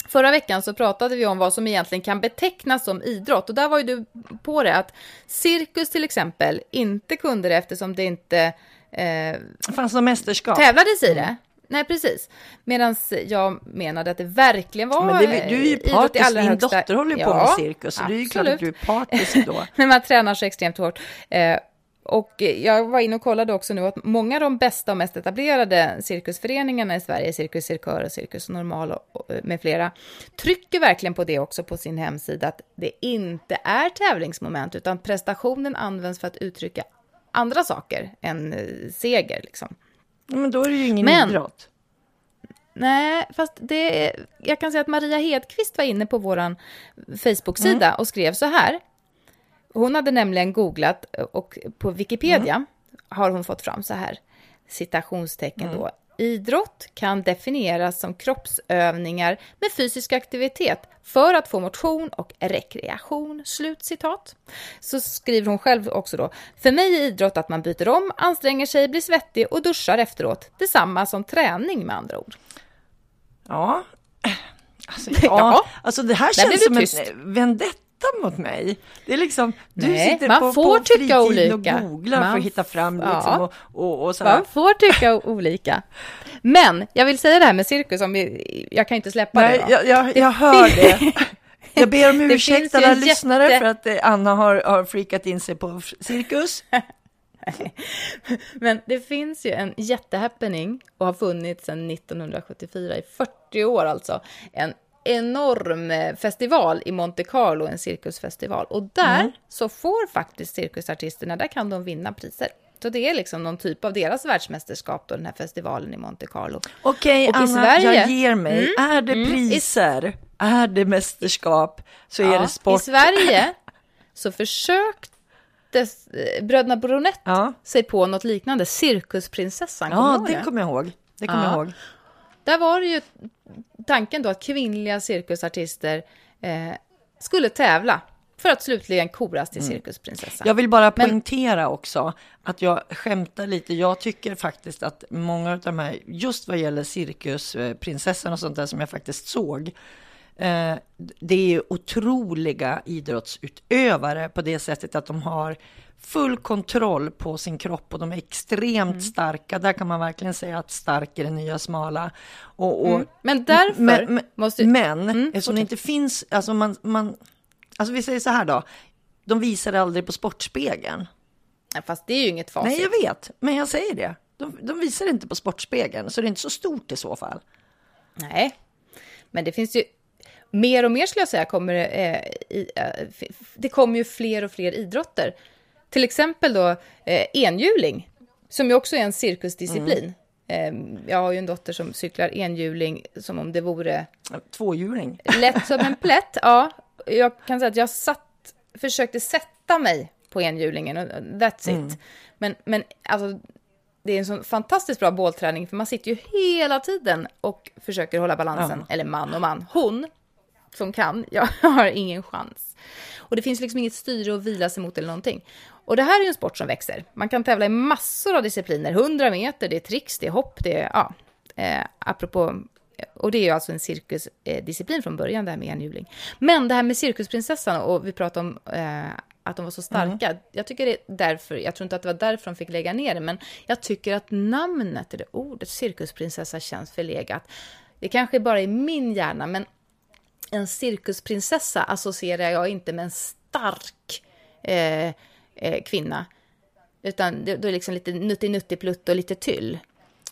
S2: Förra veckan så pratade vi om vad som egentligen kan betecknas som idrott och där var ju du på det att cirkus till exempel inte kunde det eftersom det inte eh,
S3: fanns något mästerskap.
S2: tävlades i det. Nej, precis. Medan jag menade att det verkligen var
S3: Men det, du är ju
S2: eh,
S3: partisk, din
S2: högsta-
S3: dotter håller ju på med cirkus, så det är ju klart att du är partisk då.
S2: Men man tränar så extremt hårt. Eh, och jag var inne och kollade också nu att många av de bästa och mest etablerade cirkusföreningarna i Sverige, Cirkus Cirkör och Cirkus Normal och, och, med flera, trycker verkligen på det också på sin hemsida, att det inte är tävlingsmoment, utan prestationen används för att uttrycka andra saker än eh, seger. Liksom.
S3: Men då är det ju ingen
S2: Men-
S3: idrott.
S2: Nej, fast det, jag kan säga att Maria Hedqvist var inne på vår Facebook-sida och skrev så här. Hon hade nämligen googlat och på Wikipedia har hon fått fram så här, citationstecken då. Idrott kan definieras som kroppsövningar med fysisk aktivitet för att få motion och rekreation. Slut citat. Så skriver hon själv också då. För mig är idrott att man byter om, anstränger sig, blir svettig och duschar efteråt. Detsamma som träning med andra ord.
S3: Ja. Alltså,
S2: Ja.
S3: ja. alltså det här känns som
S2: tyst.
S3: en vendetta mot mig. Det är liksom, du
S2: Nej,
S3: sitter
S2: man
S3: på,
S2: får
S3: på
S2: tycka olika.
S3: och googlar för
S2: Man
S3: att hitta fram liksom,
S2: ja.
S3: och, och, och.
S2: Man får tycka olika. Men jag vill säga det här med cirkus, om vi, jag kan inte släppa
S3: Nej,
S2: det.
S3: jag, jag, jag hör det. Jag ber om ursäkt alla
S2: en
S3: lyssnare
S2: jätte-
S3: för att eh, Anna har, har freakat in sig på cirkus.
S2: Men det finns ju en jättehappening och har funnits sedan 1974, i 40 år alltså. En enorm eh, festival i Monte Carlo, en cirkusfestival. Och där
S3: Mm.
S2: så får faktiskt cirkusartisterna, där kan de vinna priser. Så det är liksom någon typ av deras världsmästerskap då, den här festivalen i Monte Carlo.
S3: Okej,
S2: i
S3: Anna,
S2: Sverige-
S3: jag ger mig. Är det priser? Är det mästerskap? Så är det
S2: I
S3: sport.
S2: Sverige så försökte eh, bröderna Bronett
S3: Ja,
S2: sig på något liknande, Cirkusprinsessan.
S3: Ja det kommer jag ihåg. Det kommer
S2: Ja.
S3: jag ihåg.
S2: Där var det ju tanken då att kvinnliga cirkusartister eh, skulle tävla för att slutligen koras till cirkusprinsessa.
S3: Mm. Jag vill bara
S2: Men-
S3: poängtera också att jag skämtar lite. Jag tycker faktiskt att många av de här, just vad gäller cirkusprinsessan och sånt där som jag faktiskt såg, det är ju otroliga idrottsutövare på det sättet att de har full kontroll på sin kropp och de är extremt
S2: Mm.
S3: starka. Där kan man verkligen säga att stark är det nya smala. Och, och,
S2: Men därför
S3: men, men,
S2: måste...
S3: men
S2: Mm,
S3: eftersom det inte finns, alltså man, man, alltså vi säger så här då, de visar det aldrig på Sportspegeln.
S2: Fast det är ju inget facit.
S3: Nej, jag vet, men jag säger det. De, de visar inte på Sportspegeln, så det är inte så stort i så fall.
S2: Nej, men det finns ju mer och mer skulle jag säga kommer det, eh, i, eh, det kommer ju fler och fler idrotter. Till exempel då eh, enhjuling, som ju också är en cirkusdisciplin. Eh, jag har ju en dotter som cyklar enhjuling som om det vore
S3: Tvåhjuling.
S2: lätt som en plätt. Ja, jag kan säga att jag satt, försökte sätta mig på enhjulingen och that's it. Men, men alltså, det är en sån fantastiskt bra bålträning för man sitter ju hela tiden och försöker hålla balansen. Eller man och man. Hon som kan, jag har ingen chans. Och det finns liksom inget styre att vila sig mot eller någonting. Och det här är ju en sport som växer. Man kan tävla i massor av discipliner. 100 meter, det är tricks, det är hopp, det är, ja, eh, apropå, och det är ju alltså en cirkusdisciplin från början, det här med enhjuling. Men det här med cirkusprinsessan, och vi pratade om eh, att de var så starka. Jag tycker det är därför, jag tror inte att det var därför de fick lägga ner det, men jag tycker att namnet, eller ordet cirkusprinsessa känns förlegat. Det kanske bara är min hjärna, men en cirkusprinsessa associerar jag inte med en stark eh, eh, kvinna. Utan det, då är liksom lite nutti-nutti-plutt och lite tyll.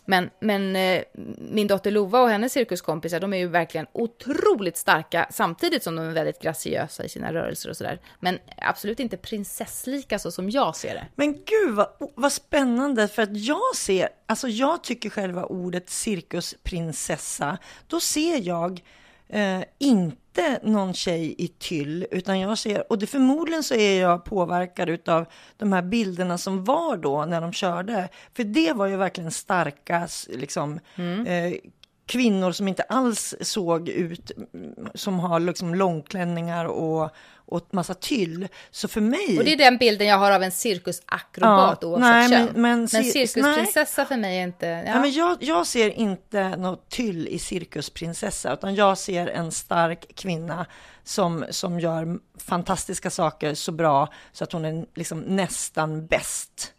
S2: Men, men eh, min dotter Lova och hennes cirkuskompisar, de är ju verkligen otroligt starka samtidigt som de är väldigt graciösa i sina rörelser och sådär. Men absolut inte prinsesslika så som jag ser det.
S3: Men gud vad, vad spännande, för att jag ser, alltså jag tycker själva ordet cirkusprinsessa, då ser jag eh, inte någon tjej i tyll, utan jag ser, och det förmodligen så är jag påverkad utav de här bilderna som var då när de körde, för det var ju verkligen starka, liksom, eh, kvinnor som inte alls såg ut mm, som har liksom långklänningar och, och massa tyll. Så för mig...
S2: Och det är den bilden jag har av en cirkusakrobat ja, oavsett nej, kön. Men, men, men cirkusprinsessa nej. för mig är inte... Ja.
S3: Nej, men jag, jag ser inte något tyll i cirkusprinsessa, utan jag ser en stark kvinna som, som gör fantastiska saker så bra så att hon är liksom nästan bäst.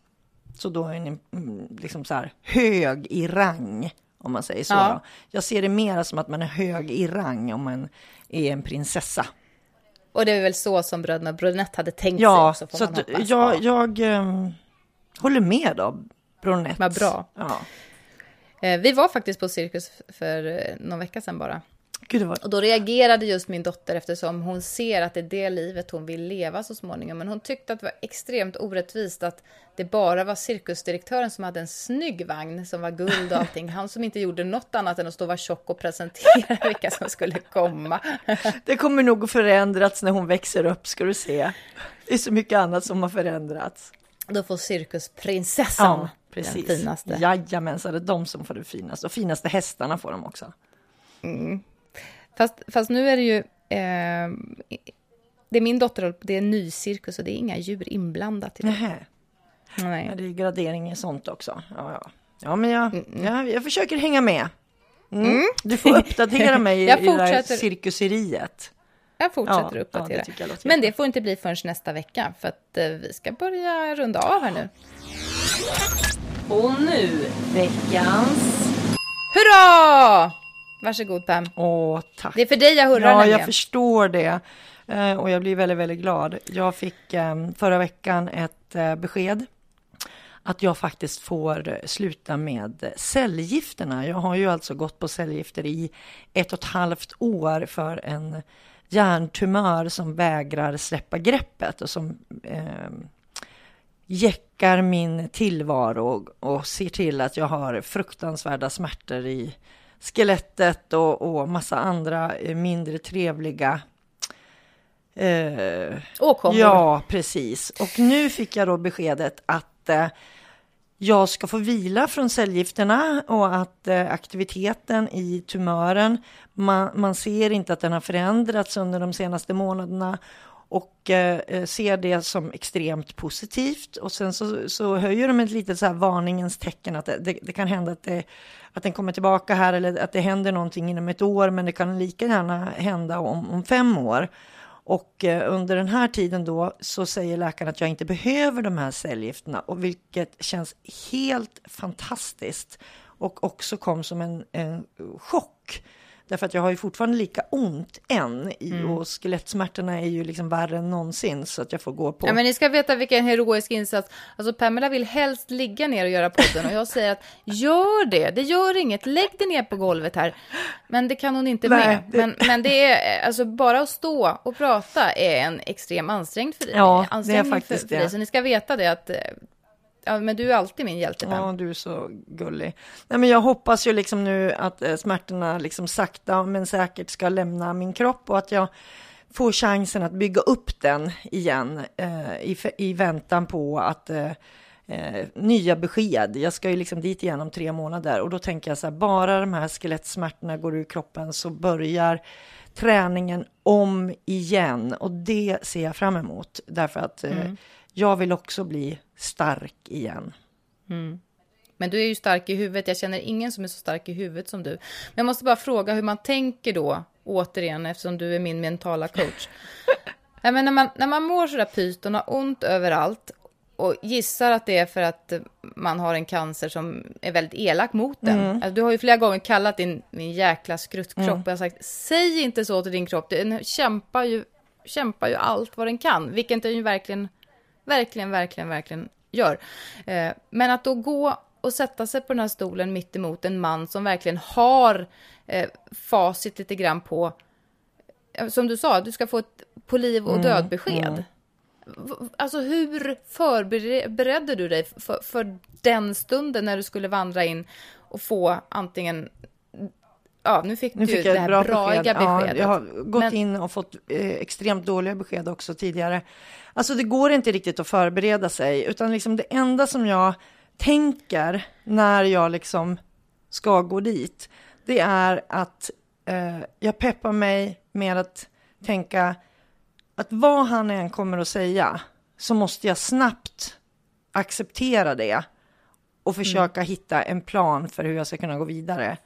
S3: Så då är hon mm, liksom så här hög i rang, om man säger så. Ja. Jag ser det mer som att man är hög i rang om man är en prinsessa.
S2: Och det är väl så som bröderna Brunett hade tänkt
S3: ja,
S2: sig
S3: också, får så man jag, jag um, håller med då, Brunett.
S2: Vad bra.
S3: Ja.
S2: Eh, vi var faktiskt på cirkus för eh, någon vecka sedan bara.
S3: Gud, var...
S2: Och då reagerade just min dotter eftersom hon ser att det är det livet hon vill leva så småningom. Men hon tyckte att det var extremt orättvist att det bara var cirkusdirektören som hade en snygg vagn som var guld och allting. Han som inte gjorde något annat än att stå och vara tjock och presentera vilka som skulle komma.
S3: Det kommer nog att förändras när hon växer upp, ska du se. Det är så mycket annat som har förändrats.
S2: Då får cirkusprinsessan ja,
S3: precis.
S2: den finaste.
S3: Jajamensan, det är de som får det finaste. Och finaste hästarna får de också.
S2: Mm. Fast, fast nu är det ju... Eh, det är min dotter, det är en ny cirkus och det är inga djur inblandat i det.
S3: Nähä. Nej. Ja, det är gradering i sånt också. Ja, ja. ja men jag, mm, mm. jag, jag försöker hänga med. Mm. Mm. Du får uppdatera mig i, i det här cirkuseriet.
S2: Jag fortsätter ja, uppdatera. Ja, det men det får inte bli förrän nästa vecka för att eh, vi ska börja runda av här nu.
S1: Och nu veckans...
S2: Hurra! Varsågod Pam.
S3: Åh, tack.
S2: Det är för dig jag hurrar
S3: Ja, nämligen. jag förstår det. Eh, och jag blir väldigt, väldigt glad. Jag fick eh, förra veckan ett eh, besked att jag faktiskt får sluta med cellgifterna. Jag har ju alltså gått på cellgifter i ett och ett halvt år för en hjärntumör som vägrar släppa greppet och som eh, jäckar min tillvaro och, och ser till att jag har fruktansvärda smärtor i skelettet och, och massa andra eh, mindre trevliga
S2: eh, Åkommor.
S3: Ja, precis. Och nu fick jag då beskedet att eh, jag ska få vila från cellgifterna och att eh, aktiviteten i tumören, man, man, ser inte att den har förändrats under de senaste månaderna och eh, eh, ser det som extremt positivt. Och sen så, så höjer de ett litet så här varningens tecken att det, det, det, kan hända att, det, att den kommer tillbaka här eller att det händer någonting inom ett år, men det kan lika gärna hända om, om fem år. Och eh, under den här tiden då så säger läkaren att jag inte behöver de här cellgifterna, och vilket känns helt fantastiskt och också kom som en, en chock Därför att jag har ju fortfarande lika ont än i, mm. och skelettsmärtorna är ju liksom värre än någonsin så att jag får gå på.
S2: Ja men ni ska veta vilken heroisk insats. Alltså Pamela vill helst ligga ner och göra podden och jag säger att gör det, det gör inget, lägg dig ner på golvet här. Men det kan hon inte Nej, med. Det... Men, men det är, alltså bara att stå och prata är en extrem ansträngning för dig.
S3: Ja, det är faktiskt
S2: för, för dig. Så ni ska veta det att Ja, men du är alltid min hjälte, Pam.
S3: Ja, du är så gullig. Nej, men jag hoppas ju liksom nu att eh, smärtorna liksom sakta men säkert ska lämna min kropp och att jag får chansen att bygga upp den igen eh, i, i väntan på att eh, eh, nya besked. Jag ska ju liksom dit igen om tre månader och då tänker jag så här, bara de här skelettsmärtorna går ur kroppen så börjar träningen om igen och det ser jag fram emot därför att eh, mm jag vill också bli stark igen.
S2: Mm. Men du är ju stark i huvudet. Jag känner ingen som är så stark i huvudet som du. Men jag måste bara fråga hur man tänker då, återigen, eftersom du är min mentala coach. men när, man, när man mår sådär pyt och har ont överallt och gissar att det är för att man har en cancer som är väldigt elak mot den. Mm. Alltså, du har ju flera gånger kallat din, din jäkla skruttkropp mm. och jag har sagt, säg inte så till din kropp, den kämpar ju, kämpar ju allt vad den kan, vilket den ju verkligen verkligen, verkligen, verkligen gör. Eh, men att då gå och sätta sig på den här stolen mitt emot en man som verkligen har eh, facit lite grann på, eh, som du sa, du ska få ett på liv och mm, död besked. Mm, mm. Alltså hur förberedde du dig för, för, den stunden när du skulle vandra in och få antingen Ja, nu fick
S3: nu
S2: du
S3: fick
S2: det här bra
S3: besked.
S2: beskedet.
S3: Ja, jag har gått Men... in och fått eh, extremt dåliga besked också tidigare. Alltså det går inte riktigt att förbereda sig, utan liksom det enda som jag tänker när jag liksom ska gå dit, det är att eh, jag peppar mig med att tänka att vad han än kommer att säga så måste jag snabbt acceptera det och försöka mm. hitta en plan för hur jag ska kunna gå vidare.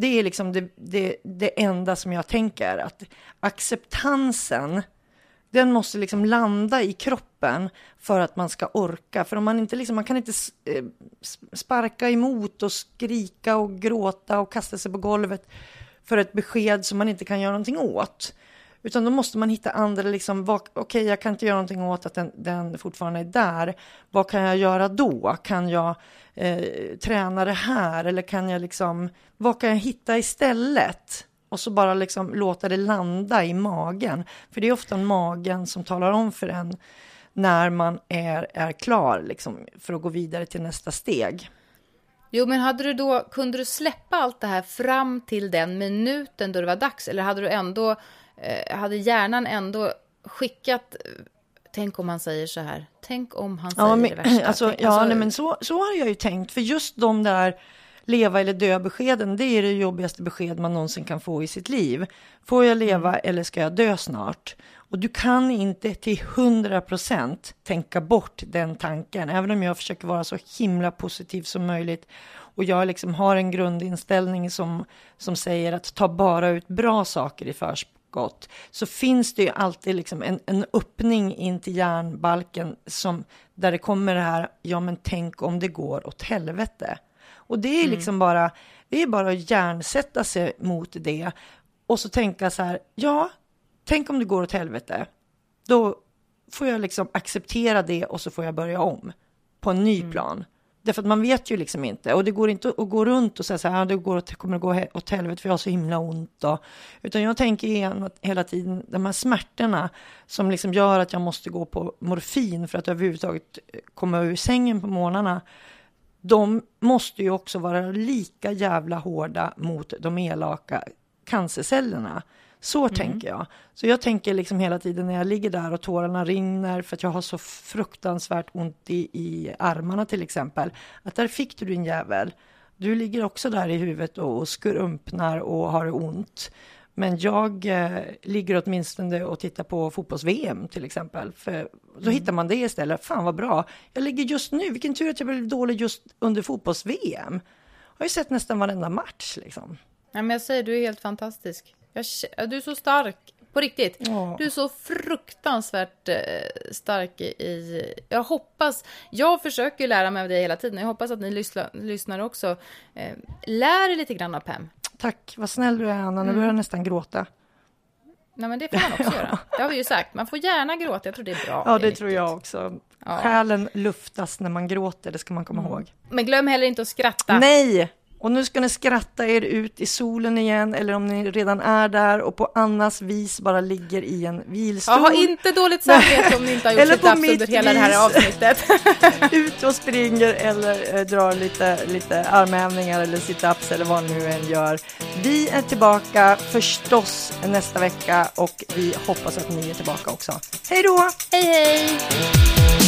S3: Det är liksom det, det, det enda som jag tänker, att acceptansen, den måste liksom landa i kroppen för att man ska orka. För om man inte liksom, man kan inte eh, sparka emot och skrika och gråta och kasta sig på golvet för ett besked som man inte kan göra någonting åt. Utan då måste man hitta andra, liksom, okej okay, jag kan inte göra någonting åt att den, den fortfarande är där. Vad kan jag göra då? Kan jag eh, träna det här? Eller kan jag liksom, vad kan jag hitta istället? Och så bara liksom låta det landa i magen. För det är ofta magen som talar om för en när man är, är klar liksom, för att gå vidare till nästa steg.
S2: Jo, men hade du då, kunde du släppa allt det här fram till den minuten då det var dags? Eller hade du ändå eh, hade hjärnan ändå skickat Tänk om han säger så här. Tänk om han säger
S3: ja, men,
S2: det värsta.
S3: Alltså,
S2: Tänk,
S3: ja, alltså... nej, men så, så har jag ju tänkt. För just de där leva eller dö beskeden, det är det jobbigaste besked man någonsin kan få i sitt liv. Får jag leva mm. eller ska jag dö snart? Och du kan inte till hundra procent tänka bort den tanken, även om jag försöker vara så himla positiv som möjligt. Och jag liksom har en grundinställning som, som säger att ta bara ut bra saker i förskott gott så finns det ju alltid liksom en, en öppning in till järnbalken som, där det kommer det här, ja men tänk om det går åt helvete. Och det är mm. liksom bara, det är bara att hjärnsätta sig mot det och så tänka så här, ja, tänk om det går åt helvete. Då får jag liksom acceptera det och så får jag börja om på en ny mm. plan. Därför att man vet ju liksom inte. Och det går inte att gå runt och säga så här, det går, kommer att gå åt helvete för jag har så himla ont. Då. Utan jag tänker igen hela tiden, de här smärtorna som liksom gör att jag måste gå på morfin för att överhuvudtaget eh, komma ur sängen på morgnarna. De måste ju också vara lika jävla hårda mot de elaka cancercellerna. Så mm. tänker jag. Så jag tänker liksom hela tiden när jag ligger där och tårarna rinner för att jag har så fruktansvärt ont i, i armarna till exempel. Att där fick du din jävel. Du ligger också där i huvudet och, och skrumpnar och har ont. Men jag eh, ligger åtminstone och tittar på fotbolls-VM till exempel. För då mm. hittar man det istället. Fan vad bra. Jag ligger just nu, vilken tur att jag blev dålig just under fotbolls-VM. Jag har ju sett nästan varenda match liksom.
S2: Ja, men jag säger, du är helt fantastisk. Jag, du är så stark. På riktigt. Ja. Du är så fruktansvärt eh, stark i... Jag hoppas... Jag försöker lära mig av dig hela tiden. Jag hoppas att ni lyssnar, lyssnar också. Eh, lär er lite grann av Pam.
S3: Tack, vad snäll du är Anna. Nu mm. börjar jag nästan gråta.
S2: Nej, men det får man också göra. Det har vi ju sagt. Man får gärna gråta. Jag tror det är bra.
S3: Ja, det, det tror jag också. Ja. Själen luftas när man gråter, det ska man komma mm. ihåg.
S2: Men glöm heller inte att skratta.
S3: Nej! Och nu ska ni skratta er ut i solen igen, eller om ni redan är där och på Annas vis bara ligger i en vilstol.
S2: Jag har inte dåligt samvete om ni inte har gjort eller sit under hela det här avsnittet.
S3: ut och springer eller eh, drar lite, lite armhävningar eller situps eller vad ni nu än gör. Vi är tillbaka förstås nästa vecka och vi hoppas att ni är tillbaka också. Hej då!
S2: Hej hej!